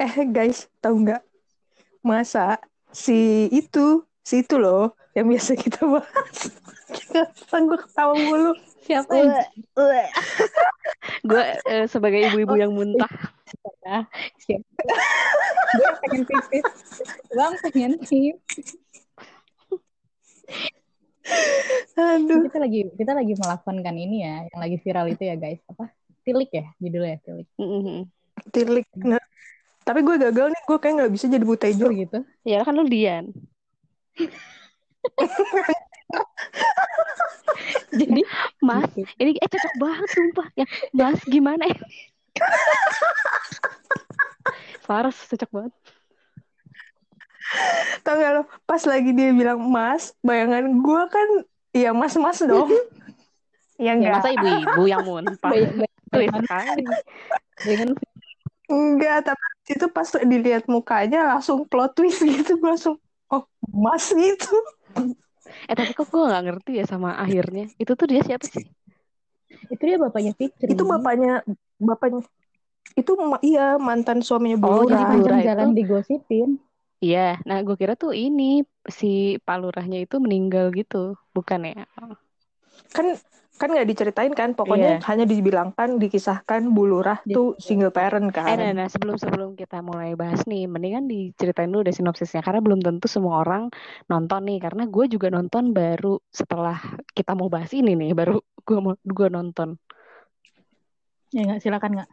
eh guys tahu nggak masa si itu si itu loh yang biasa kita bahas kan gue ketawa mulu Siapa ya? Gue eh, sebagai ibu-ibu yang muntah. Siapa? Gue pengen pipis. Bang pengen pipis. aduh Kita lagi kita lagi melakukan ini ya, yang lagi viral itu ya guys. Apa? Tilik ya judulnya tilik. Mm-mm. tilik Nah, tapi gue gagal nih gue kayak nggak bisa jadi butejo Oh gitu. Ya kan lu Dian. Jadi Mas, ini eh cocok banget sumpah. Ya, Mas gimana ya? Faras cocok banget. tau gak lo pas lagi dia bilang mas bayangan gue kan ya mas mas dong ya Ya enggak masa ibu-ibu yang muntah. Sekali. Dengan enggak tapi itu pas dilihat mukanya langsung plot twist gitu gue langsung oh mas gitu Eh tapi kok gue gak ngerti ya sama akhirnya. Itu tuh dia siapa sih? itu dia bapaknya Fikri. itu bapaknya bapaknya itu ma- iya mantan suaminya Oh, Bu jadi. Bu Lurah Panjang jalan itu- digosipin. Iya, nah gue kira tuh ini si Pak Lurahnya itu meninggal gitu, bukan ya? kan kan nggak diceritain kan pokoknya Iya. hanya dibilangkan dikisahkan Bu Lurah Dia- tuh single parent Eh, kan nah, nah, sebelum sebelum kita mulai bahas nih, mendingan diceritain dulu deh sinopsisnya karena belum tentu semua orang nonton nih. Karena gue juga nonton baru setelah kita mau bahas ini nih, baru gue mau gue nonton. Ya nggak silakan nggak.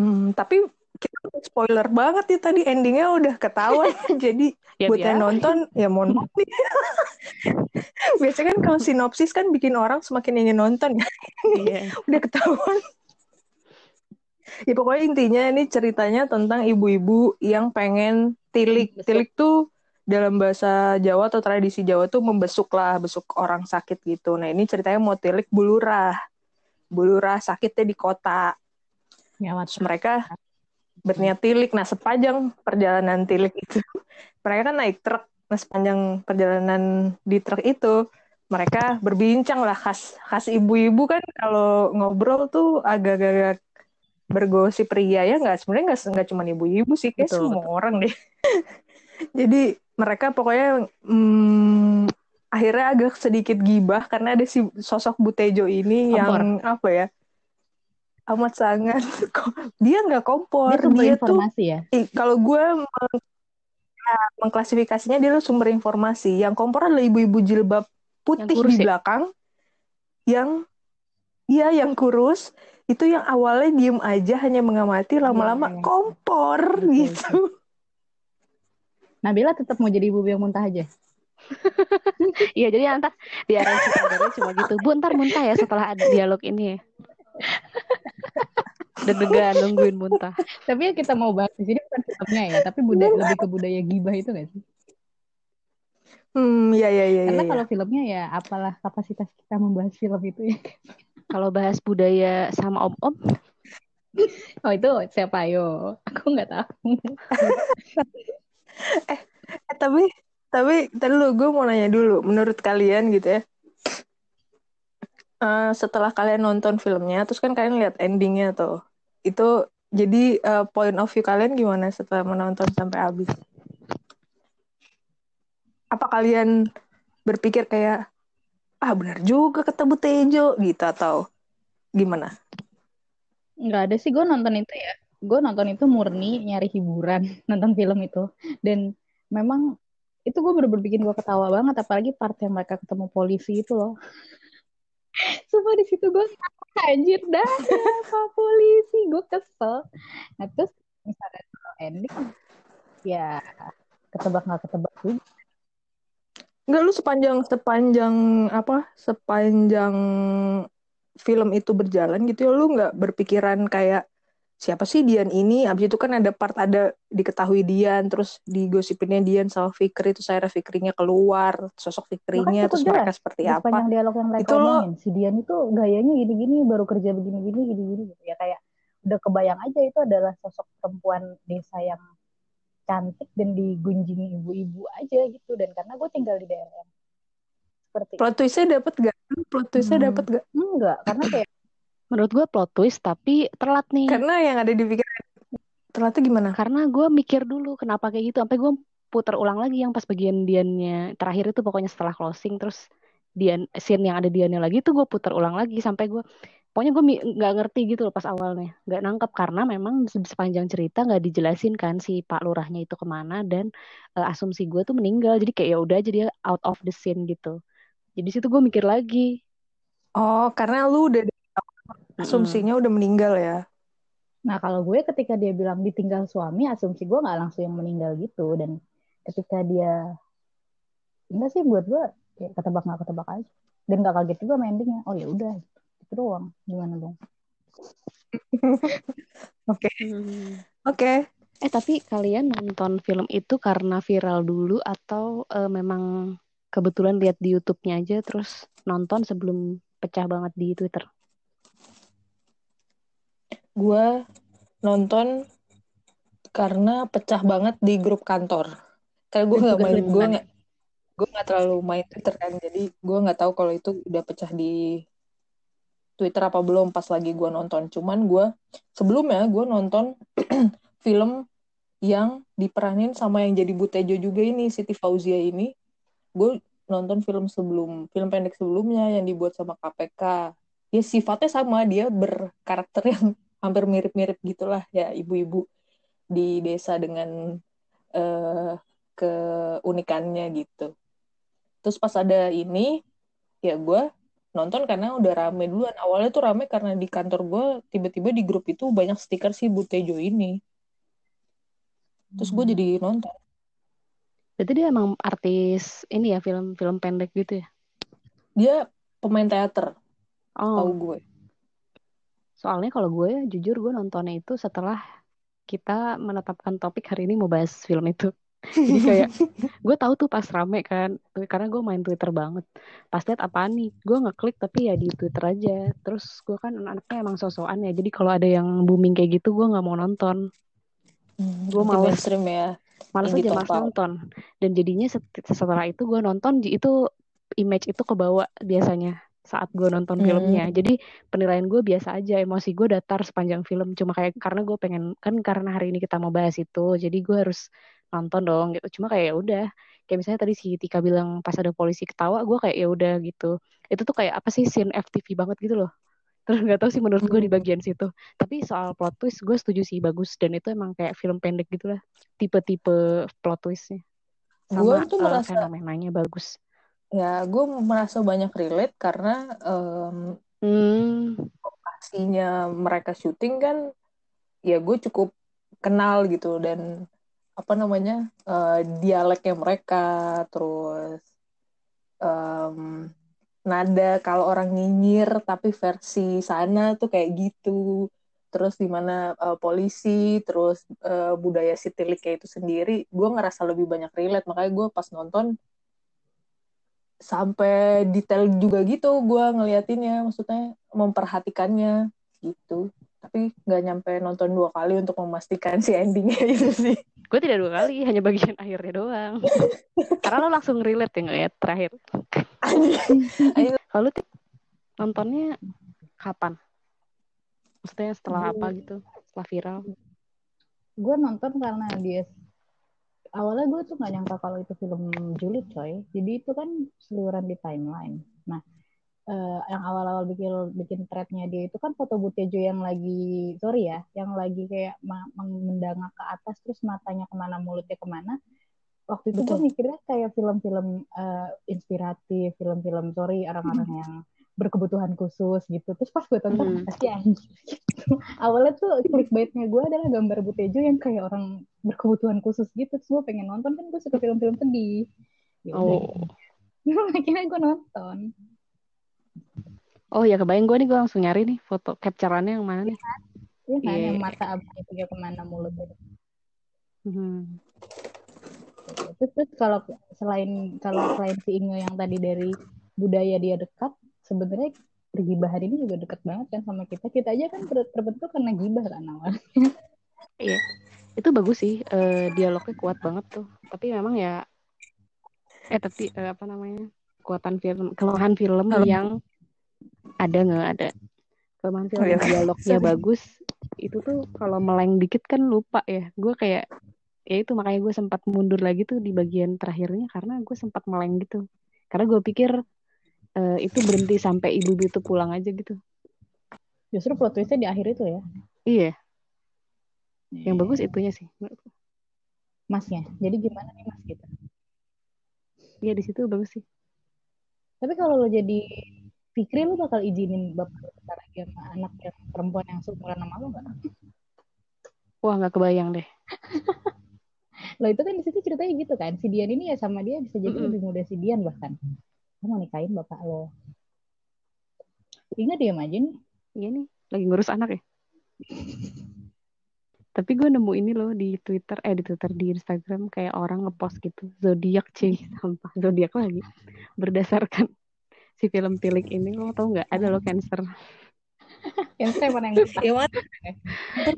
Hmm, tapi kita spoiler banget nih tadi endingnya udah ketahuan jadi Ya buat yang nonton ya mohon maaf nih. biasanya kan kalau sinopsis kan bikin orang semakin ingin nonton ya Iya. udah ketahuan ya pokoknya intinya ini ceritanya tentang ibu-ibu yang pengen tilik Besuk. tilik tuh dalam bahasa Jawa atau tradisi Jawa tuh membesuk lah besuk orang sakit gitu nah ini ceritanya mau tilik bulurah bulurah sakitnya di kota. Terus mereka berniat tilik. Nah, sepanjang perjalanan tilik itu, mereka kan naik truk. Nah, sepanjang perjalanan di truk itu, mereka berbincang lah khas khas ibu-ibu kan kalau ngobrol tuh agak-agak bergosip pria ya nggak sebenarnya nggak nggak cuma ibu-ibu sih kayak Betul, semua orang deh. Jadi mereka pokoknya hmm, akhirnya agak sedikit gibah karena ada si sosok Butejo ini yang apa ya amat sangat dia nggak kompor Dia dia tuh ya. Kalau gue meng- ya, mengklasifikasinya dia tuh sumber informasi. Yang kompor adalah ibu-ibu jilbab putih Yang kurus di ya? belakang, yang iya yang kurus itu yang awalnya diem aja hanya mengamati lama-lama Iya, iya. kompor Betul, gitu. Nabila tetap mau jadi ibu yang muntah aja. Iya, jadi ntar di area cuma gitu. Bu, ntar muntah ya setelah ada dialog ini ya. Deg-degan nungguin muntah. Tapi yang kita mau bahas di sini bukan filmnya ya, tapi budaya lebih ke budaya gibah itu nggak sih? Hmm, ya ya ya. Karena ya, ya. kalau filmnya ya apalah kapasitas kita membahas film itu ya. Kalau bahas budaya sama om-om, Oh itu siapa yo? Aku nggak tahu. Eh, tapi tapi tadi lu gue mau nanya dulu, menurut kalian gitu ya, eh, setelah kalian nonton filmnya, terus kan kalian lihat endingnya tuh, itu jadi eh, point of view kalian gimana setelah menonton sampai habis? Apa kalian berpikir kayak ah benar juga kata Bu Tejo gitu atau gimana? Nggak ada sih gue nonton itu ya. Gue nonton itu murni nyari hiburan nonton film itu. Dan memang itu gue bener-bener bikin gue ketawa banget. Apalagi part yang mereka ketemu polisi itu loh. Sumpah di situ gue anjir dah Pak polisi gue kesel. Nah terus misalnya kalau ending ya ketebak nggak ketebak juga. Enggak lu sepanjang sepanjang apa? Sepanjang film itu berjalan gitu ya lu nggak berpikiran kayak siapa sih Dian ini? Abis itu kan ada part ada diketahui Dian, terus digosipinnya Dian sama Fikri, terus akhirnya Fikrinya keluar, sosok Fikrinya, terus jelas. mereka seperti apa? sepanjang dialog yang mereka Itu lo- omongin, si Dian itu gayanya gini-gini, baru kerja begini-gini, gini-gini gitu. Ya kayak udah kebayang aja itu adalah sosok perempuan desa yang cantik dan digunjingi ibu-ibu aja gitu. Dan karena gue tinggal di daerah yang seperti Plot twistnya dapet gak? Plot twistnya Hmm. dapet gak? enggak, karena kayak menurut gue plot twist tapi telat nih. Karena yang ada di pikiran Ternyata gimana? Karena gue mikir dulu kenapa kayak gitu, sampai gue putar ulang lagi yang pas bagian diannya terakhir itu pokoknya setelah closing terus dian scene yang ada diannya lagi tuh gue putar ulang lagi sampai gue pokoknya gue nggak ngerti gitu loh pas awalnya nggak nangkep karena memang sepanjang cerita nggak dijelasin kan si Pak Lurahnya itu ke mana dan uh, asumsi gue tuh meninggal jadi kayak ya udah aja dia out of the scene gitu jadi situ gue mikir lagi oh karena lu udah asumsinya udah meninggal ya? Nah kalau gue ketika dia bilang ditinggal suami asumsi gue nggak langsung yang meninggal gitu. Dan ketika dia enggak sih buat gue kayak ketebak nggak ketebak aja. Dan gak kaget juga endingnya. Oh ya udah itu doang. Gimana dong? Oke. Hmm. oke. Eh tapi kalian nonton film itu karena viral dulu atau uh, memang kebetulan lihat di YouTube-nya aja terus nonton sebelum pecah banget di Twitter gue nonton karena pecah banget di grup kantor karena gue nggak main gue nggak gue nggak terlalu main Twitter kan jadi gue nggak tahu kalau itu udah pecah di Twitter apa belum pas lagi gue nonton. Cuman gue sebelumnya gue nonton film yang diperanin sama yang jadi Butejo juga ini Siti Fauzia ini. Gue nonton film sebelum film pendek sebelumnya yang dibuat sama KPK. Ya sifatnya sama dia berkarakter yang hampir mirip-mirip gitulah ya ibu-ibu di desa dengan uh, keunikannya gitu. Terus pas ada ini ya gue nonton karena udah rame duluan awalnya tuh rame karena di kantor gue tiba-tiba di grup itu banyak stiker si Butejo ini terus gue hmm. jadi nonton Berarti dia emang artis ini ya film-film pendek gitu ya? Dia pemain teater. Oh. Tahu gue. Soalnya kalau gue jujur gue nontonnya itu setelah kita menetapkan topik hari ini mau bahas film itu. Jadi kayak gue tahu tuh pas rame kan karena gue main Twitter banget. Pas liat apa nih? Gue ngeklik tapi ya di Twitter aja. Terus gue kan anaknya emang sosokan ya jadi kalau ada yang booming kayak gitu gue nggak mau nonton. Hmm, gue males. stream ya males aja mas nonton. Dan jadinya setelah itu gue nonton itu image itu kebawa biasanya saat gue nonton hmm. filmnya. Jadi penilaian gue biasa aja emosi gue datar sepanjang film. Cuma kayak karena gue pengen kan karena hari ini kita mau bahas itu jadi gue harus nonton dong gitu. Cuma kayak ya udah kayak misalnya tadi si Tika bilang pas ada polisi ketawa gue kayak ya udah gitu. Itu tuh kayak apa sih scene FTV banget gitu loh. Terus nggak tahu sih menurut gue di hmm. bagian situ. Tapi soal plot twist gue setuju sih bagus. Dan itu emang kayak film pendek gitulah. Tipe-tipe plot twistnya. Sama tuh uh, merasa fenomenanya bagus ya gue merasa banyak relate karena um, hmm. lokasinya mereka syuting kan ya gue cukup kenal gitu dan apa namanya uh, dialeknya mereka terus um, nada kalau orang nyinyir tapi versi sana tuh kayak gitu terus di mana uh, polisi terus uh, budaya sitiliknya itu sendiri gue ngerasa lebih banyak relate makanya gue pas nonton sampai detail juga gitu gue ngeliatinnya maksudnya memperhatikannya gitu. Tapi nggak nyampe nonton dua kali untuk memastikan si endingnya itu sih. Gue tidak dua kali hanya bagian akhirnya doang. Karena lo langsung relate ya ngeliat terakhir. Lalu nontonnya kapan? Maksudnya setelah apa gitu? Setelah viral? Gue nonton karena dia awalnya gue tuh nggak nyangka kalau itu film julid coy. Jadi itu kan seluruhan di timeline. Nah uh, yang awal-awal bikin bikin threadnya dia itu kan foto Butejo yang lagi sorry ya yang lagi kayak mendangak ke atas terus matanya ke mana mulutnya ke mana. Waktu itu gue mikirnya kayak film-film uh, inspiratif film-film sorry orang-orang hmm. yang berkebutuhan khusus gitu terus pas gue tonton hmm. pasti anjir gitu. awalnya tuh clickbaitnya gue adalah gambar Butejo yang kayak orang berkebutuhan khusus gitu terus gue pengen nonton kan gue suka film-film sedih gitu. oh. akhirnya gue nonton Oh ya kebayang gue nih gue langsung nyari nih foto capturannya yang mana nih? Iya kan yeah. yang mata abang itu ke mana mulutnya. Hmm. Terus, terus kalau selain kalau selain si Inge yang tadi dari budaya dia dekat, sebenarnya pergibahan ini juga dekat banget kan sama kita. Kita aja kan terbentuk karena gibah kan awalnya. Iya, itu bagus sih. Uh, dialognya kuat banget tuh. Tapi memang ya, eh tapi uh, apa namanya? kekuatan film, keluhan film Halo. yang ada nggak ada kelemahan film Oh, iya. dialognya Sorry. bagus itu tuh kalau meleng dikit kan lupa ya gue kayak ya itu makanya gue sempat mundur lagi tuh di bagian terakhirnya karena gue sempat meleng gitu karena gue pikir eh, itu berhenti sampai ibu itu pulang aja gitu Justru plot twistnya di akhir itu ya. iya yang bagus itunya sih menurutku. Masnya. Jadi gimana nih mas gitu. iya di situ bagus sih Tapi kalau lo jadi Fikri lo bakal izinin bapak bentar lagi sama anak yang perempuan yang seumuran sama lo gak? wah nggak kebayang deh Lo itu kan di situ ceritanya gitu kan. Si Dian ini ya sama dia bisa jadi Mm-mm. lebih muda si Dian bahkan. Lo mau nikahin bapak lo. Ingat diam aja nih. iya nih lagi ngurus anak ya? Tapi gue nemu ini loh di Twitter eh di Twitter di Instagram kayak orang ngepost gitu zodiak cuy. Sampah zodiak lagi. Berdasarkan si film tilik ini lo tau nggak? Ada lo cancer. Saya mana yang Yang mana?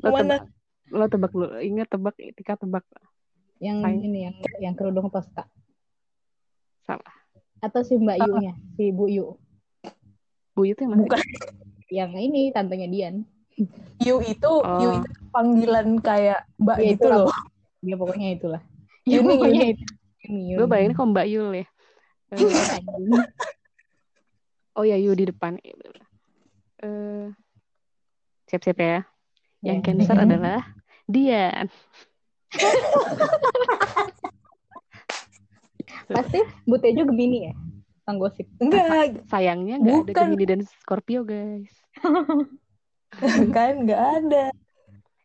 Lo tebak. Lo tebak ingat tebak Tika tebak. Yang ini yang yang kerudung toska salah atau si Mbak Yu-nya, si Bu Yu. Bu itu yang mana Bukan. Yang ini tantenya Dian. Yu itu, Oh. Yu itu panggilan kayak mbak Ya, gitu loh. Ya pokoknya itulah. Yuni, Ya, pokoknya Yuni. itu. Yuni, gue bayangin kok Mbak Yul ya oh ya Yu di depan Eh, siap-siap ya yang Ya. cancer adalah Dian Pasti Bu Tejo Gemini ya? Tang gosip. Enggak, sayangnya nggak ada Bukan. Gemini dan Scorpio guys kan nggak ada.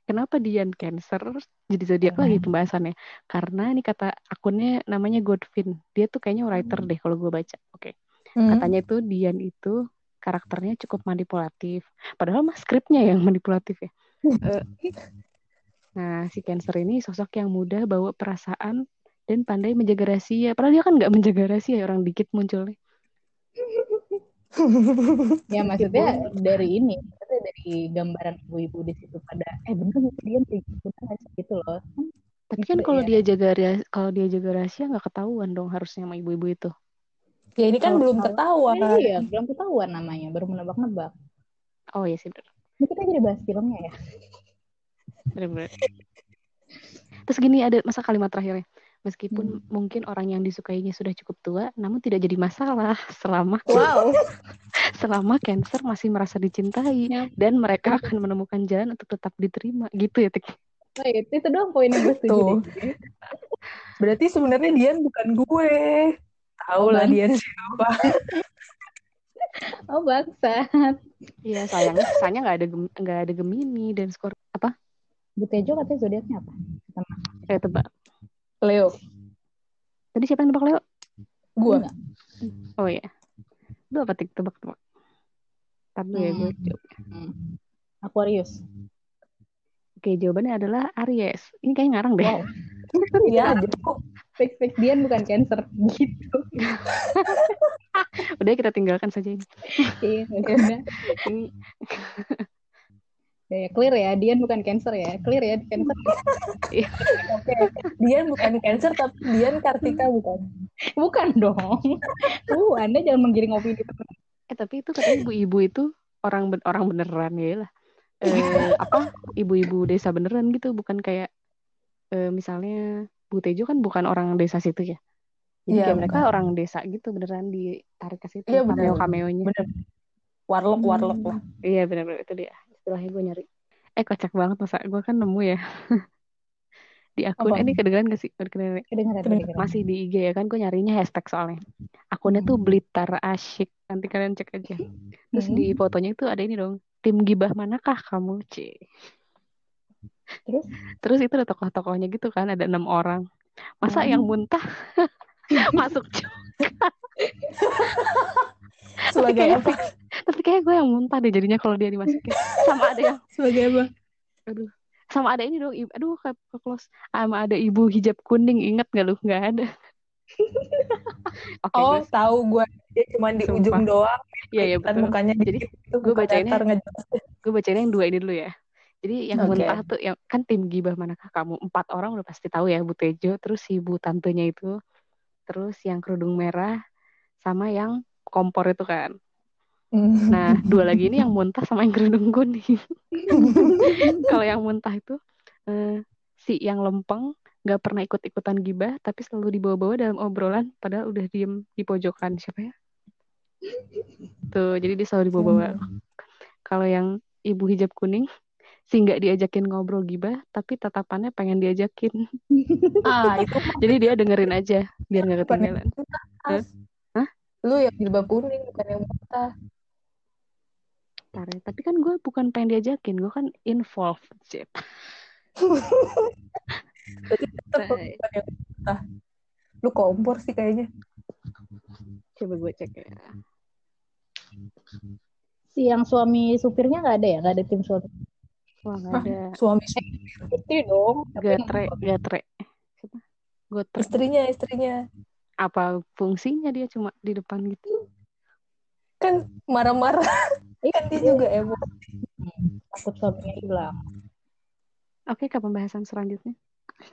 Kenapa Dian Cancer jadi zodiak lagi pembahasannya? Karena ini kata akunnya namanya Godvin. Dia tuh kayaknya writer deh kalau gue baca. Oke. Hmm. Katanya itu Dian itu karakternya cukup manipulatif. Padahal mah skripnya yang manipulatif ya. Eh, nah, si Cancer ini sosok yang mudah bawa perasaan dan pandai menjaga rahasia. Padahal dia kan nggak menjaga rahasia, orang dikit munculnya. Ya maksudnya dari ini, maksudnya dari gambaran ibu-ibu di situ pada eh bener Dian kayak gitu kan gitu loh. Tapi kan Gitu, kalau ya. dia jaga rahasia, kalau dia jaga rahasia nggak ketahuan dong harusnya sama ibu-ibu itu. Ya ini kan Kalau belum ketahuan. Nah, iya, belum ketahuan namanya, baru menebak-nebak. Oh iya sih bener. Ini kita jadi bahas filmnya ya. Terus gini ada masa kalimat terakhirnya. Meskipun mungkin orang yang disukainya sudah cukup tua, namun tidak jadi masalah selama Wow. selama Cancer masih merasa dicintai Ya. dan mereka akan menemukan jalan untuk tetap diterima. Gitu ya, Tik. Oh, itu, itu doang poin yang gue setuju. Berarti sebenarnya Dian bukan gue. Tahu lah. Dian siapa. Oh bangsa. Iya, sayangnya sisanya nggak ada Gem- nggak ada Gemini dan skor apa? Bu Tejo katanya zodiaknya apa? Sama. Saya tebak. Leo. Tadi siapa yang tebak Leo? Gue. Enggak. Oh iya. Lu apa Tik? Tebak-tebak. Tapi ya gue Hmm. jawab. Hmm. Aquarius. Oke, jawabannya adalah Aries. Ini kayak ngarang deh. Wow. Iya aja kok. Fix fix Dian bukan Cancer gitu. Udah kita tinggalkan saja ini. Iya, udah. Ini Ya, ya, clear ya, Dian bukan Cancer ya. Clear ya, Cancer. Oke. Dian bukan Cancer tapi Dian Kartika bukan. Bukan dong. Uh, Anda jangan menggiring opini. Eh tapi itu katanya ibu-ibu itu orang ben- orang beneran ya lah. Eh, apa ibu-ibu desa beneran gitu, bukan kayak eh, misalnya Bu Tejo kan bukan orang desa situ ya. Jadi Iya, kayak mereka orang desa gitu beneran ditarik ke situ Iya, bener. cameo-cameonya. Bener. Warlock warlock lah. Iya bener-bener itu dia istilahnya gue nyari. Eh kocak banget masa gue kan nemu ya di akun Apa? ini kedengeran gak sih? Kedengeran. Kedengeran, kedengeran. Masih di IG ya kan gue nyarinya hashtag soalnya. Akunnya tuh Hmm. Blitar Asyik. Nanti kalian cek aja. Terus Hmm. di fotonya itu ada ini dong. Tim gibah manakah kamu, C? Terus? Terus itu ada tokoh-tokohnya gitu kan, ada enam orang. Masa Hmm. yang muntah masuk juga? Sebagai apa? Tapi kayak gue yang muntah deh jadinya kalau dia dimasukin. Sama ada yang, Sebagai apa? sama ada ini dong. ibu- Aduh, ke, ke close. Sama ada ibu hijab kuning. Ingat gak lu? Gak ada. Oke, Oh, gue, tahu gue. Dia cuma di Sumpah. ujung doang. iya iya betul. mukanya Jadi, gue ngejelas. Gue bacainnya yang dua ini dulu ya. Jadi yang Oke. muntah tuh yang kan tim gibah manakah kamu? Empat orang udah pasti tahu ya Bu Tejo, terus si Bu tantenya itu, terus yang kerudung merah sama yang kompor itu kan. Nah, dua lagi ini yang muntah sama yang kerudung kuning. Kalau yang muntah itu eh, si yang lempeng nggak pernah ikut-ikutan gibah, tapi selalu dibawa-bawa dalam obrolan, padahal udah diem di pojokan siapa ya? Tuh, jadi dia selalu dibawa-bawa. Kalau yang ibu hijab kuning, si nggak diajakin ngobrol gibah, tapi tatapannya pengen diajakin. ah itu Jadi dia dengerin aja, biar nggak ketinggalan. Hah? lu yang jilbab kuning bukan yang muntah Bentar ya. Tapi kan gue bukan pengen diajakin, gue kan involved. Berarti tetap lu kompor sih kayaknya Coba gue cek ya. Si yang suami supirnya nggak ada ya? Nggak ada tim suami. Wah, nggak Hah? ada. suami Istri dong. Gatre, gatre. Gotre. istrinya istrinya Apa fungsinya dia cuma di depan gitu? kan marah-marah kan dia juga emosi takut suaminya hilang. Oke, ke pembahasan selanjutnya.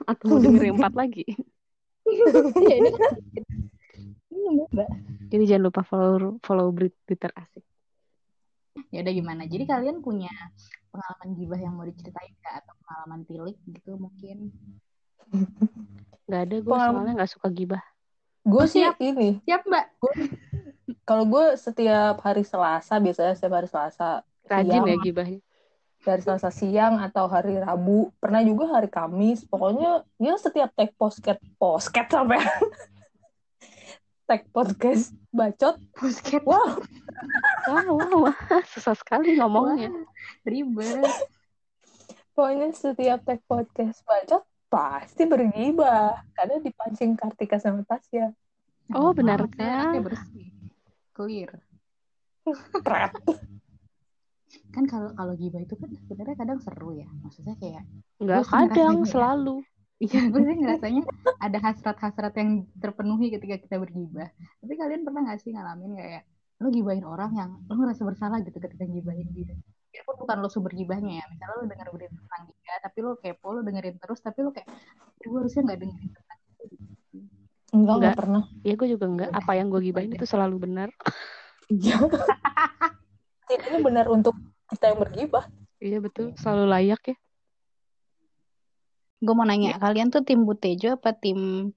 Atau mau dengerin empat lagi? Iya ini kan. Jadi jangan lupa follow follow Twitter asik. Ya udah gimana? Jadi kalian punya pengalaman gibah yang mau diceritain nggak atau pengalaman tilik gitu mungkin? Gak ada gue Pengalaman- soalnya gak suka gibah. gue sih siap. ini Siap mbak. Kalau gue setiap hari Selasa biasanya setiap hari Selasa Rajin siang, ya gibahnya. hari Selasa siang atau hari Rabu pernah juga hari Kamis pokoknya ya setiap tag posket posket sampai tag podcast bacot Pusket. wow Wah, wah, wah. Susah sekali ngomongnya. Ribet. pokoknya setiap tag podcast bacot pasti bergibah karena dipancing Kartika sama Tasya Oh, benar ya, kah? bersih. Clear. Pret. Kan kalau kalau gibah itu kan sebenarnya kadang seru ya. Maksudnya kayak ngerasainnya kadang, ya. selalu. Iya, gue sih ngerasanya ada hasrat-hasrat yang terpenuhi ketika kita bergibah. Tapi kalian pernah gak sih ngalamin kayak lo gibahin orang yang lo ngerasa bersalah gitu ketika gibahin dia. Biarpun bukan lo sumber gibahnya ya. Misalnya lo denger berita tentang dia, tapi lo kepo, lo dengerin terus, tapi lo kayak, gue harusnya gak dengerin tentang itu. Enggak enggak pernah Ya gue juga enggak. Apa yang gue gibahin itu selalu benar. Iya. Setidaknya benar untuk kita yang bergibah. Iya betul, selalu layak ya. Gue mau nanya, kalian tuh tim Butejo apa tim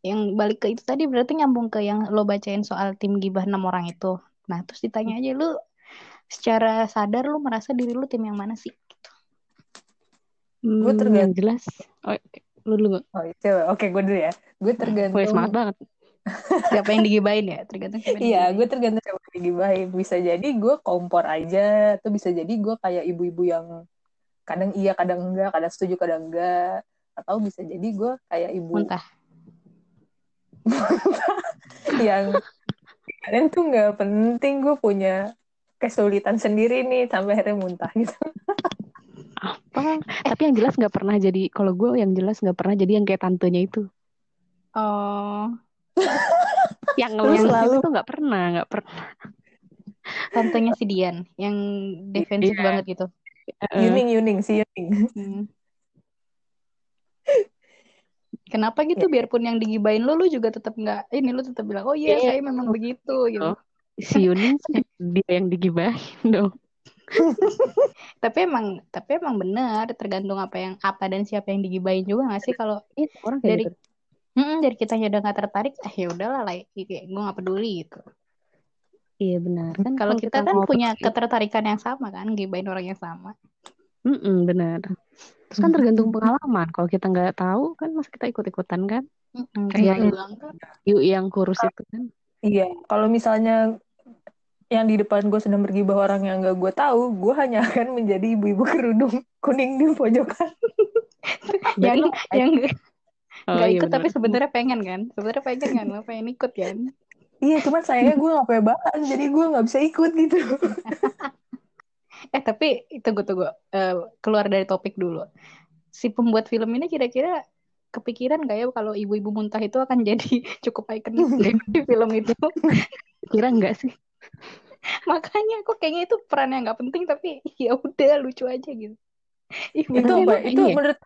yang balik ke itu tadi berarti nyambung ke yang lo bacain soal tim gibah enam orang itu. Nah, terus ditanya aja lu secara sadar lu merasa diri lu tim yang mana sih? Gitu. Gue Hmm, tergantung. yang jelas. Oh, oke. Lu dulu. Oh, itu. Oke, gue dulu ya. Gue tergantung. Wih, semangat banget. Siapa yang digibahin ya? Tergantung siapa Iya, gue tergantung siapa yang digibahin. Bisa jadi gue kompor aja, atau bisa jadi gue kayak ibu-ibu yang kadang iya, kadang enggak, kadang setuju, kadang enggak. Atau bisa jadi gue kayak ibu Muntah. yang kadang tuh nggak penting gue punya kesulitan sendiri nih sampai akhirnya muntah gitu. Apa? Tapi yang jelas nggak pernah jadi. Kalau gue yang jelas nggak pernah jadi yang kayak tantenya itu. Oh, Yang Lu ngeluh selalu- itu nggak pernah, nggak pernah. tantenya si Dian yang defensif Iya. banget gitu. Yuning, Yuning, si Yuning. Hmm. Kenapa gitu? Biarpun yang digibahin lu, lu juga tetap nggak. Ini lu tetap bilang, oh iya, Iya. saya memang begitu gitu. Oh. si Yuning dia yang digibahin dong. Tapi emang, tapi emang benar. Tergantung apa yang apa dan siapa yang digibahin juga nggak sih? Kalau Iya, orang kayak gitu. Mm-mm, dari kitanya udah nggak tertarik, ah ya udahlah, like, kayak gue nggak peduli gitu. Iya benar. Kan Kalau kita kan ngobrol punya gitu. ketertarikan yang sama kan, gibahin orang yang sama. Mm-mm, benar. Terus kan tergantung pengalaman. Kalau kita nggak tahu kan masa kita ikut-ikutan kan? Mm-mm, Kayak kayak kan, Yuk yang kurus itu kan. Iya, kalau misalnya yang di depan gue sedang bergibah orang yang gak gue tahu, gue hanya akan menjadi ibu-ibu kerudung kuning di pojokan. yang yang Oh, nggak iya ikut tapi benar. sebenarnya pengen kan, sebenarnya pengen kan, lo pengen ikut kan. Iya, cuman sayangnya gue gak punya bahan, jadi gue gak bisa ikut gitu. Eh tapi tunggu tunggu Eh, keluar dari topik dulu. Si pembuat film ini kira-kira kepikiran gak ya kalau ibu-ibu muntah itu akan jadi cukup ikonik di film itu? Kira enggak sih? Makanya kok kayaknya itu peran yang nggak penting tapi ya udah lucu aja gitu. Ih, itu apa? Itu ya? menurut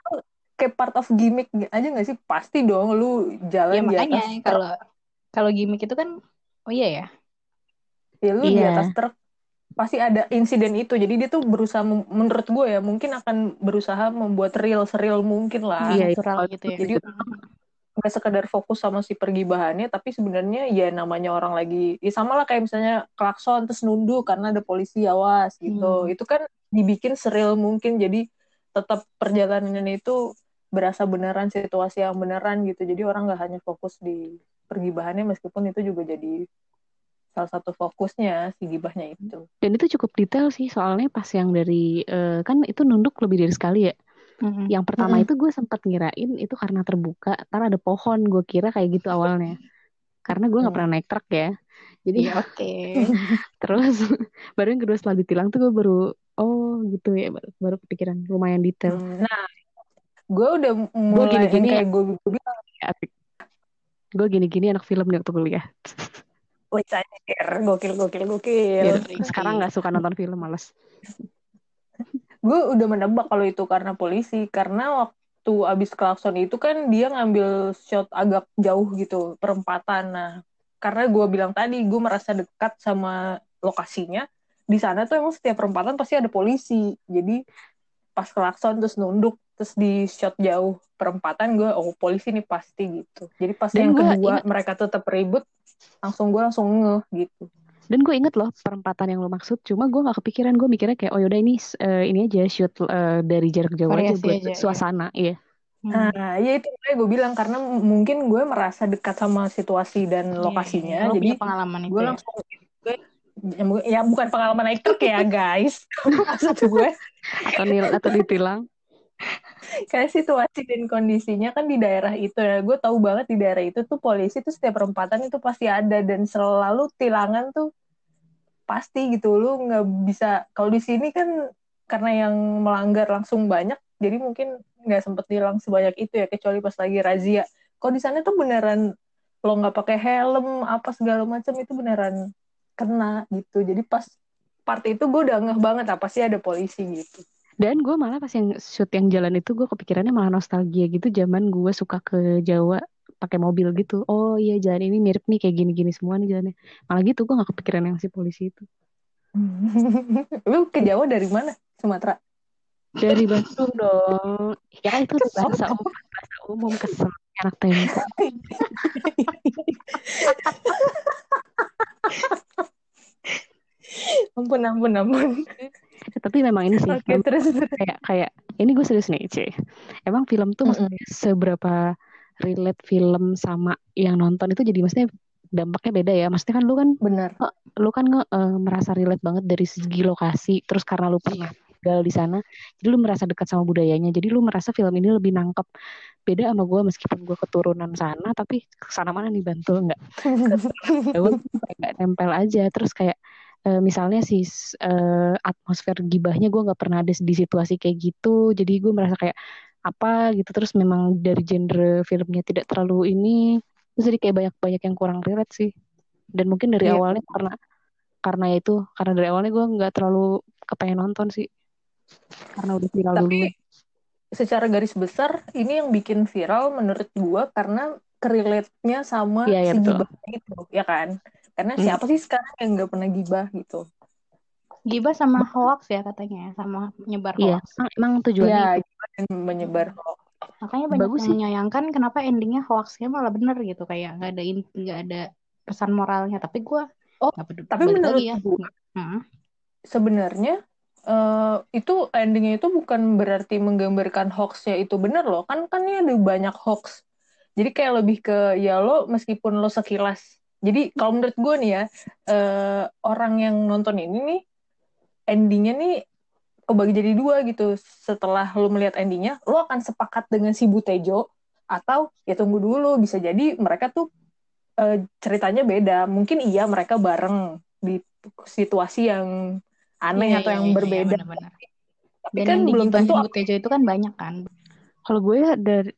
kayak part of gimmick aja gak sih? Pasti dong lu Ya jalan di makanya atas kalau kalau gimmick itu kan oh iya ya. Ya lu di Iya. atas truk pasti ada insiden itu jadi dia tuh berusaha menurut gue ya mungkin akan berusaha membuat real seril mungkin lah Iya, itu- gitu ya. jadi nggak sekedar fokus sama si pergibahannya tapi sebenarnya ya namanya orang lagi ya sama lah kayak misalnya klakson terus nunduk karena ada polisi awas gitu Hmm. itu kan dibikin seril mungkin jadi tetap perjalanan itu berasa beneran situasi yang beneran gitu jadi orang nggak hanya fokus di pergibahannya meskipun itu juga jadi salah satu fokusnya si gibahnya itu Dan itu cukup detail sih soalnya pas yang dari eh, kan itu nunduk lebih dari sekali ya. Mm-mm. Yang pertama Mm-mm. itu gue sempat ngirain itu karena terbuka, ntar ada pohon. Gue kira kayak gitu awalnya. Karena gue nggak Hmm. pernah naik truk ya. Jadi Iya, oke. terus baru yang kedua setelah ditilang tuh gue baru oh gitu ya baru, baru kepikiran lumayan detail. nah gue udah mulai gini-gini kayak gue, gue bilang Gue gini-gini anak film nih waktu kuliah. Wih, gokil, gokil, gokil. Ya, sekarang nggak suka nonton film males. Gue udah menebak kalau itu karena polisi, karena waktu abis klakson itu kan dia ngambil shot agak jauh gitu, perempatan. Nah, karena gue bilang tadi, gue merasa dekat sama lokasinya, di sana tuh emang setiap perempatan pasti ada polisi. Jadi pas klakson terus nunduk, terus di shot jauh perempatan, gue, oh polisi nih pasti gitu. Jadi pas Dan yang kedua ingat- mereka tetap ribut, langsung gue langsung ngeh gitu. Dan gue inget loh perempatan yang lo maksud, cuma gue nggak kepikiran. Gue mikirnya kayak oh yaudah ini eh, ini aja shoot eh, dari jarak jauh aja Variasi buat aja, iya. suasana, iya. Hmm. Nah, ya itu gue bilang karena mungkin gue merasa dekat sama situasi dan Iya, lokasinya, iya. Lo jadi punya pengalaman itu gue ya. langsung gue ya, ya bukan pengalaman naik truk ya guys, maksud gue Atau nil atau ditilang. Kayak situasi dan kondisinya kan di daerah itu ya, gue tahu banget di daerah itu tuh polisi tuh setiap perempatan itu pasti ada dan selalu tilangan tuh pasti gitu, lu nggak bisa kalau di sini kan karena yang melanggar langsung banyak, jadi mungkin nggak sempet tilang sebanyak itu ya kecuali pas lagi razia. Kalau di sana tuh beneran lo nggak pakai helm apa segala macam itu beneran kena gitu. Jadi pas part itu gue udah ngeh banget apa sih ada polisi gitu. Dan gue malah pas yang shoot yang jalan itu gue kepikirannya malah nostalgia gitu zaman gue suka ke Jawa pakai mobil gitu. Oh iya jalan ini mirip nih kayak gini-gini semua nih jalannya. Malah gitu gue gak kepikiran yang si polisi itu. Lu ke Jawa dari mana? Sumatera. Dari Bandung dong. Ya kan itu Kesel bahasa umum, bahasa umum kesel anak tempo. ampun, ampun, ampun. Tapi memang ini sih memang terus terus. kayak kayak ini gue serius nih, C. Emang film tuh Mm-mm. maksudnya seberapa relate film sama yang nonton itu jadi maksudnya dampaknya beda ya. Maksudnya kan lu kan Benar. lu kan nge, eh, merasa relate banget dari segi lokasi terus karena lu pernah tinggal di sana jadi lu merasa dekat sama budayanya jadi lu merasa film ini lebih nangkep beda sama gue meskipun gue keturunan sana tapi ke sana mana nih Bantul nggak kayak nggak nempel aja terus kayak eh, misalnya si eh, atmosfer gibahnya gue nggak pernah ada di situasi kayak gitu. Jadi gue merasa kayak apa? gitu. Terus memang dari genre filmnya tidak terlalu ini. Terus jadi kayak banyak banyak yang kurang relate sih. Dan mungkin dari Iya. awalnya karena karena itu karena dari awalnya gue nggak terlalu kepengen nonton sih. Karena udah viral dulu Tapi secara garis besar ini yang bikin viral menurut gua karena kerelate-nya sama Iya, iya, si betul. gibah itu, ya kan? Karena Hmm. siapa sih sekarang yang nggak pernah gibah gitu? Gibah sama hoax ya katanya, sama nyebar iya hoax. emang, emang tujuannya Iya, gibah dan menyebar hoax. Makanya banyak Bagus yang sih. menyayangkan kenapa endingnya hoaxnya malah bener gitu kayak nggak ada nggak ada pesan moralnya. Tapi gue Oh, peduli. Tapi menurut ya. Hmm. sebenarnya eh, itu endingnya itu bukan berarti menggambarkan hoaxnya itu benar loh kan kan ini ada banyak hoax jadi kayak lebih ke ya lo meskipun lo sekilas jadi kalau menurut gue nih ya eh, orang yang nonton ini nih endingnya nih kebagi jadi dua gitu setelah lo melihat endingnya lo akan sepakat dengan si Butejo atau ya tunggu dulu bisa jadi mereka tuh eh, ceritanya beda mungkin iya mereka bareng di situasi yang aneh Iya, atau iya, yang iya, iya, berbeda benar-benar. tapi Dan kan belum tentu Butejo itu kan banyak kan. kalau gue ya dari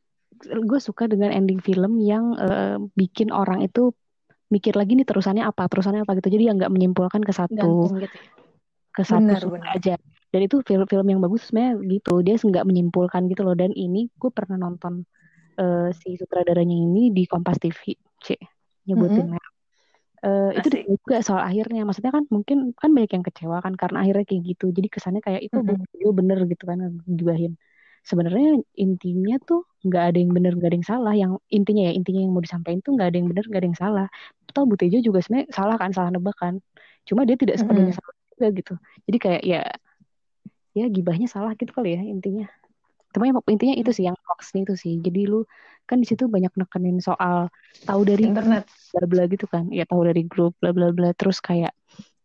gue suka dengan ending film yang eh, bikin orang itu mikir lagi nih terusannya apa terusannya apa gitu jadi yang nggak menyimpulkan ke satu Gantung gitu. ya. ke satu Benar, sumber benar. aja dan itu film-film yang bagus sebenarnya gitu dia nggak menyimpulkan gitu loh dan ini gue pernah nonton eh, si sutradaranya ini di Kompas TV c nyebutin Eh, itu Asik. juga soal akhirnya maksudnya kan mungkin kan banyak yang kecewa kan karena akhirnya kayak gitu jadi kesannya kayak itu Mm-mm. video bener gitu kan gibahin sebenarnya intinya tuh nggak ada yang bener nggak ada yang salah. Yang intinya ya intinya yang mau disampaikan tuh nggak ada yang bener nggak ada yang salah. Toh Bu Tejo juga sebenarnya salah kan salah nebak kan. Cuma dia tidak sepenuhnya Mm-mm. salah juga gitu. Jadi kayak ya ya gibahnya salah gitu kali ya intinya. Cuma yang intinya itu sih yang hoaxnya itu sih. Jadi lu kan di situ banyak nekenin soal tahu dari internet. bla bla gitu kan. Ya tahu dari grup bla bla bla. Terus kayak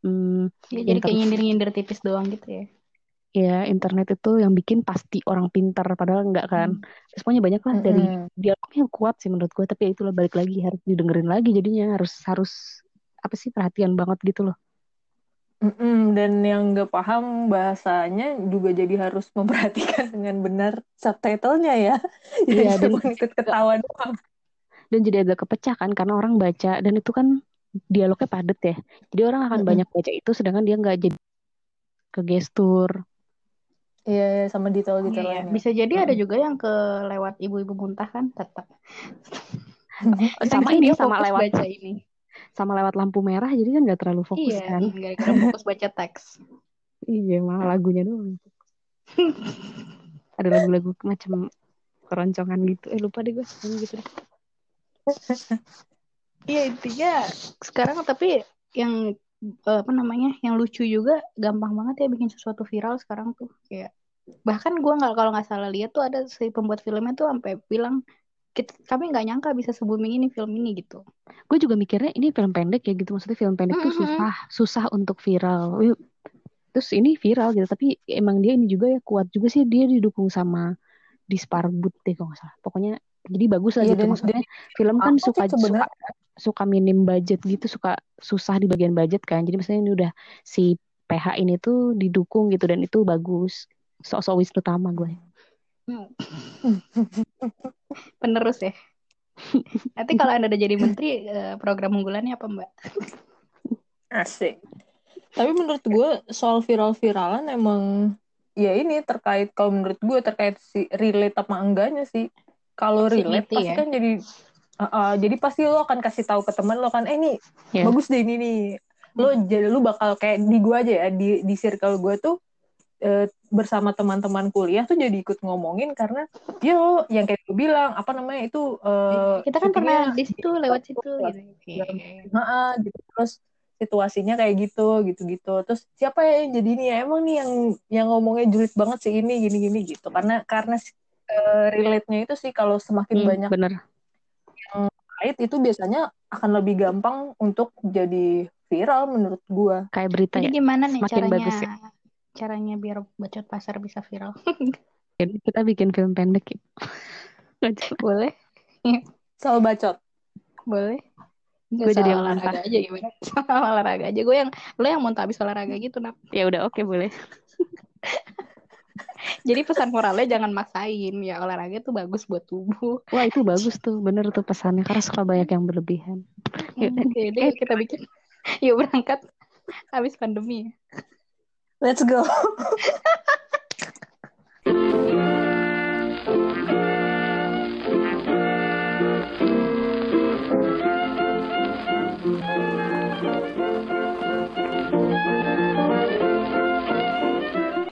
hmm, Ya, jadi kayak internet nyindir-nyindir tipis doang gitu ya. Ya internet itu yang bikin pasti orang pintar padahal enggak kan terus pokoknya banyak lah dari Mm-mm. dialognya kuat sih menurut gue tapi ya itulah balik lagi harus didengerin lagi jadinya harus harus apa sih perhatian banget gitu loh Mm-mm, dan yang nggak paham bahasanya juga jadi harus memperhatikan dengan benar subtitlenya ya. Jadi dan- cuma ikut ketawa doang. dan jadi agak kepecah kan karena orang baca dan itu kan dialognya padat ya jadi orang akan Mm-mm. banyak baca itu sedangkan dia nggak jadi ke gestur Iya, iya, sama Iya, detail-detail iya. lainnya. Bisa jadi ada juga yang ke lewat ibu-ibu muntah kan tetap. sama ini sama lewat baca ini. sama lewat lampu merah jadi kan nggak terlalu fokus Iya, kan gara-gara fokus baca teks. iya malah lagunya doang ada lagu-lagu macam keroncongan gitu eh lupa deh gue gitu deh Iya intinya sekarang tapi yang eh, apa namanya yang lucu juga gampang banget ya bikin sesuatu viral sekarang tuh kayak bahkan gua nggak kalau nggak salah lihat tuh ada si pembuat filmnya tuh sampai bilang "Kita- kami nggak nyangka bisa se-booming ini film ini gitu. gue juga mikirnya ini film pendek ya gitu maksudnya film pendek tuh Mm-mm. susah susah untuk viral terus ini viral gitu tapi emang dia ini juga ya kuat juga sih dia didukung sama Disparbud deh kalau nggak salah pokoknya jadi bagus lah Iya, gitu dan- maksudnya film kan suka suka sebenarnya? suka minim budget gitu suka susah di bagian budget kan jadi misalnya ini udah si PH ini tuh didukung gitu dan itu bagus sok-sok Wisnu Tama gue Penerus ya. Nanti kalau anda udah jadi menteri eh, program unggulannya apa mbak? Asik. Tapi menurut gue soal viral-viralan emang ya ini terkait kalau menurut gue terkait si relate apa enggaknya sih. Kalau relate Proximity pasti ya. kan jadi uh, uh, jadi pasti lo akan kasih tahu ke teman lo kan eh nih Ya. bagus deh ini nih. Lo jadi lu bakal kayak di gue aja ya di di circle gue tuh eh, bersama teman-teman kuliah tuh jadi ikut ngomongin karena ya lo yang kayak gue bilang apa namanya itu eh, Kita kan pernah di situ lewat situ Iya. gitu. Iya. Oke. Heeh, gitu terus situasinya kayak gitu gitu-gitu terus siapa ya yang jadi ini ya emang nih yang yang ngomongnya julid banget sih ini gini-gini gitu karena karena eh, relate-nya itu sih kalau semakin Hmm, banyak bener kait itu biasanya akan lebih gampang untuk jadi viral menurut gua kayak berita Jadi ya gimana nih Semakin caranya? bagus ya. Caranya biar bacot pasar bisa viral. Jadi kita bikin film pendek ya Boleh? soal bacot Boleh? Gue jadi yang olahraga aja gimana? Soal olahraga aja. Gue yang lo yang mau habis olahraga gitu, Nap. ya udah oke boleh Jadi pesan moralnya jangan maksain. Ya olahraga tuh bagus buat tubuh. Wah itu bagus tuh, bener tuh pesannya karena suka banyak yang berlebihan. Yuk, Hmm, Oke, deh, kita bikin. Yuk berangkat habis pandemi. let's go